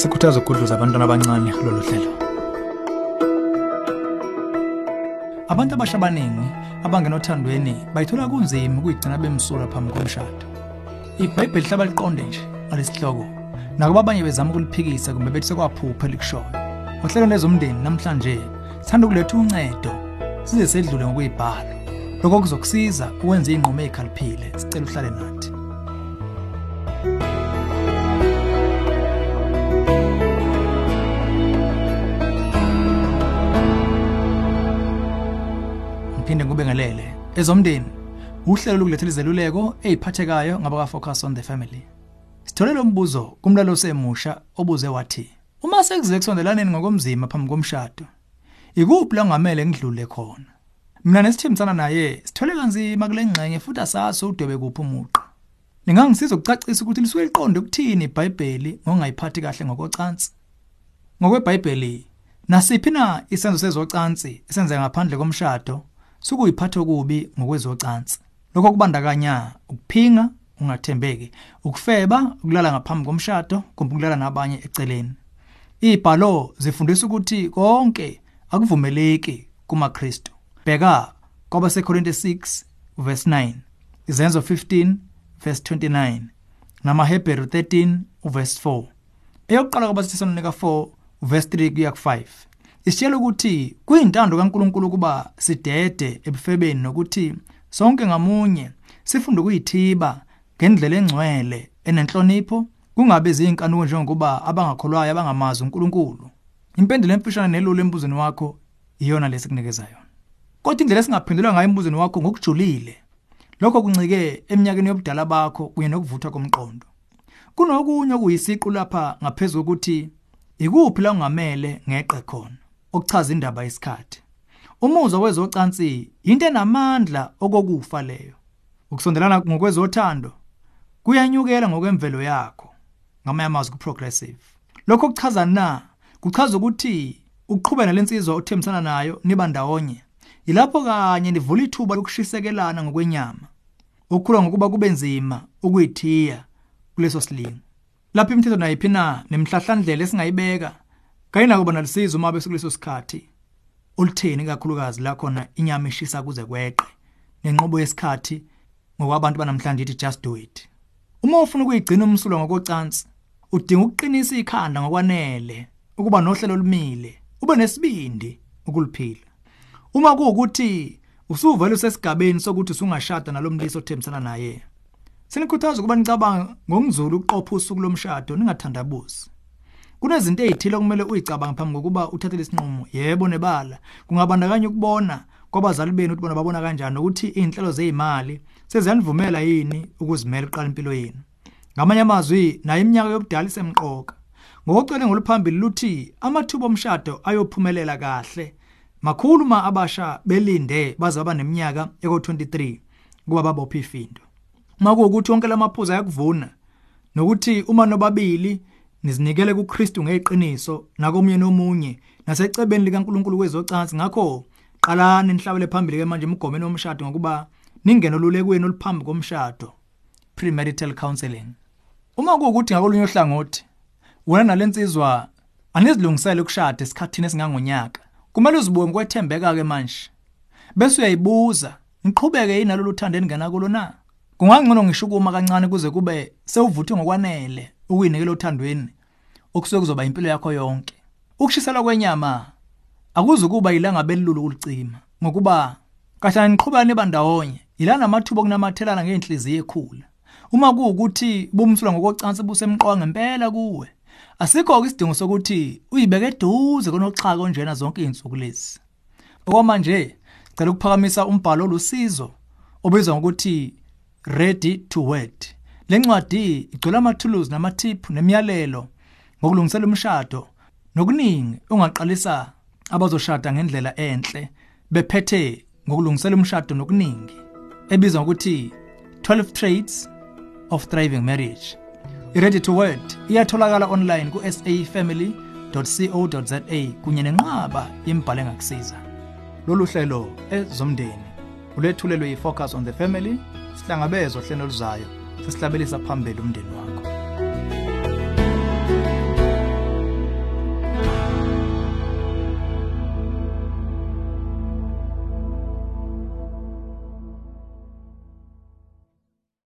sikhuthaza ukugudluza abantwana abancane kulolu hlelo. Abantu abasha abaningi abangenothandweni bayithola kunzima ukuyigcina bemsulwa phambi komshado. Ibhayibheli hlaba liqonde nje ngalesihloko nakuba abanye bezama ukuliphikisa kumbe bethi sekwaphupha elikushoyo ngohlelo lezomndeni namhlanje sithanda ukuletha uncedo size sedlule ngokuyibhala. Lokho kuzokusiza ukwenza iy'nqumo ey'khaliphile sicela uhlale nathi. Ngiphinde ngikubengelele ezomndeni uhlelo lokulethela izeluleko eziphathekayo ngabaka-focus on the family. Sithole lo mbuzo kumlalo semusha obuze wathi uma sekuze kusondelaneni ngokomzima phambi komshado ikuphi la ngamele ngidlule khona? Mina nesithembisana naye sithole kanzima kule ngxenye futhi asazi udwebe kuphi umuqa ningangisiza ukucacisa ukuthi lisuke liqonde ukuthini iBhayibheli ngongayiphathi kahle ngokocansi. ngokweBhayibheli nasiphi na isenzo sezocansi esenzeka ngaphandle komshado sukuyiphatha okubi ngokwezocansi. Lokho kubandakanya ukuphinga ungathembeki ukufeba ukulala ngaphambi komshado kumbe ukulala nabanye eceleni. Ibhalo zifundisa ukuthi konke akuvumeleki kumaKristu. Bheka kwabaseKorinte 6 verse 9 izenzo 15 verse 29 namaHebheru 13 verse 4 eyokuqala kwabaseThesalonika 4 verse 3 kuya ku5 isitshela ukuthi kuyintando kaNkuluNkulu ukuba sidede ebufebeni nokuthi sonke ngamunye sifunde ukuyithiba ngendlela engcwele enenhlonipho kungabe ziyinkanuko njengokuba abangakholwayo abangamazi uNkulunkulu. Impendulo emfishane nelulu embuzweni wakho iyona lesikunikeza yona. Kodwa indlela esingaphendulwa ngayo embuzweni wakho ngokujulile. Lokho kuncike eminyakeni yobudala bakho kunye nokuvuthwa komqondo. Kunokunye okuyisiqu lapha ngaphezulu ukuthi ikuphi la ungamele ngeqe khona. Okuchaza indaba yesikhathi. Umuzwa wezocansi into enamandla okokufa leyo. Ukusondelana ngokwezothando kuyanyukela ngokwemvelo yakho ngamanye amazwi kuprogressive. Lokho kuchaza na? Kuchaza ukuthi uqhubeka lensizwa othembisana nayo niba ndawonye. Ilapho kanye nivula ithuba lokushisekelana ngokwenyama. Ukukhula ngokuba kube nzima ukuyithiya kuleso silingo. Lapho imithetho nayiphi na? Nemhlahlandlela esingayibeka? Kayinako kuba nalisizo uma besekuleso sikhathi olutheni kakhulukazi la khona inyama eshisa kuze kweqe. Nenqobo yesikhathi ngokwabantu banamhlanje ithi just do it. Uma ufuna ukuyigcina umsulo ngokocansi udinga ukuqinisa ikhanda ngokwanele ukuba nohlelo olumile ube nesibindi ukuliphila uma kuukuthi usuvela usesigabeni sokuthi usungashada nalomlisi othembisana naye senikhuthaza ukuba nicabanga ngokuzulu uqopha usuku lomshado ningathandabuzi. Kunezinto ezithile okumele uyicabanga phambi kokuba uthathe isinqumo yebo nebala. Kungabandakanya ukubona kwabazali benu ukuthi bona babona kanjani ukuthi izinhlelo zeimali seziyanivumela yini ukuzimela uqala impilo yenu? Ngamanye amazwi nayo iminyaka yobudala isemqoka. Ngokucele ngoluphambili luthi amathuba omshado ayophumelela kahle. Makhulu ma abasha belinde baze abaneminyaka eko23 kuba babopha ifindo. Uma kuukuthi wonke lamaphuzu ayakuvuna nokuthi uma nobabili nizinikele kuKristu ngeqiniso nakomunye nomunye nasecebeni likaNkuluNkulu kwezocansi ngakho qalani nihlawule phambili ke manje umgomeni womshado ngokuba ningene olulekweni oluphambi komshado. Premarital counseling. Uma kuukuthi ngakolunye ohlangothi wena nalensizwa anizilungisele ukushada esikhathini esingangonyaka kumele uzibuke ngokwethembeka ke manje. Bese uyayibuza niqhubeke yini nalolu thando eningena kulo na? Kungangcono ngisho ukuma kancane kuze kube sewuvuthwe ngokwanele ukuyinikela othandweni okusuke kuzoba impilo yakho yonke. Ukushisela kwenyama akuze kuba ilanga belulu kulicima ngokuba kahle niqhubana nebandawonye ilana amathuba okunamathelana ngeenhliziyo ekhula uma kuukuthi bumsulwa ngokocansi busemqoka ngempela kuwe asikho isidingo sokuthi uyibeke eduze konoxhaka onjena zonke izinsuku lezi. Okwamanje cela ukuphakamisa umbhalo olusizo obizwa ngokuthi ready to wed lencwadi igcwele amathuluzi namathiphu nemiyalelo ngokulungisela umshado nokuningi ongaqalisa abazoshada ngendlela enhle bephethe ngokulungisela umshado nokuningi ebizwa ngokuthi 12 traits of thriving marriage. Iready to wed iyatholakala online ku-safamily.co.za kunye nenqaba yemibhalo engakusiza. Lolu hlelo ezomndeni ulethulelwe yi-focus on the family sihlangabezwa hlelo luzayo sesihlabelisa phambili umndeni wakho.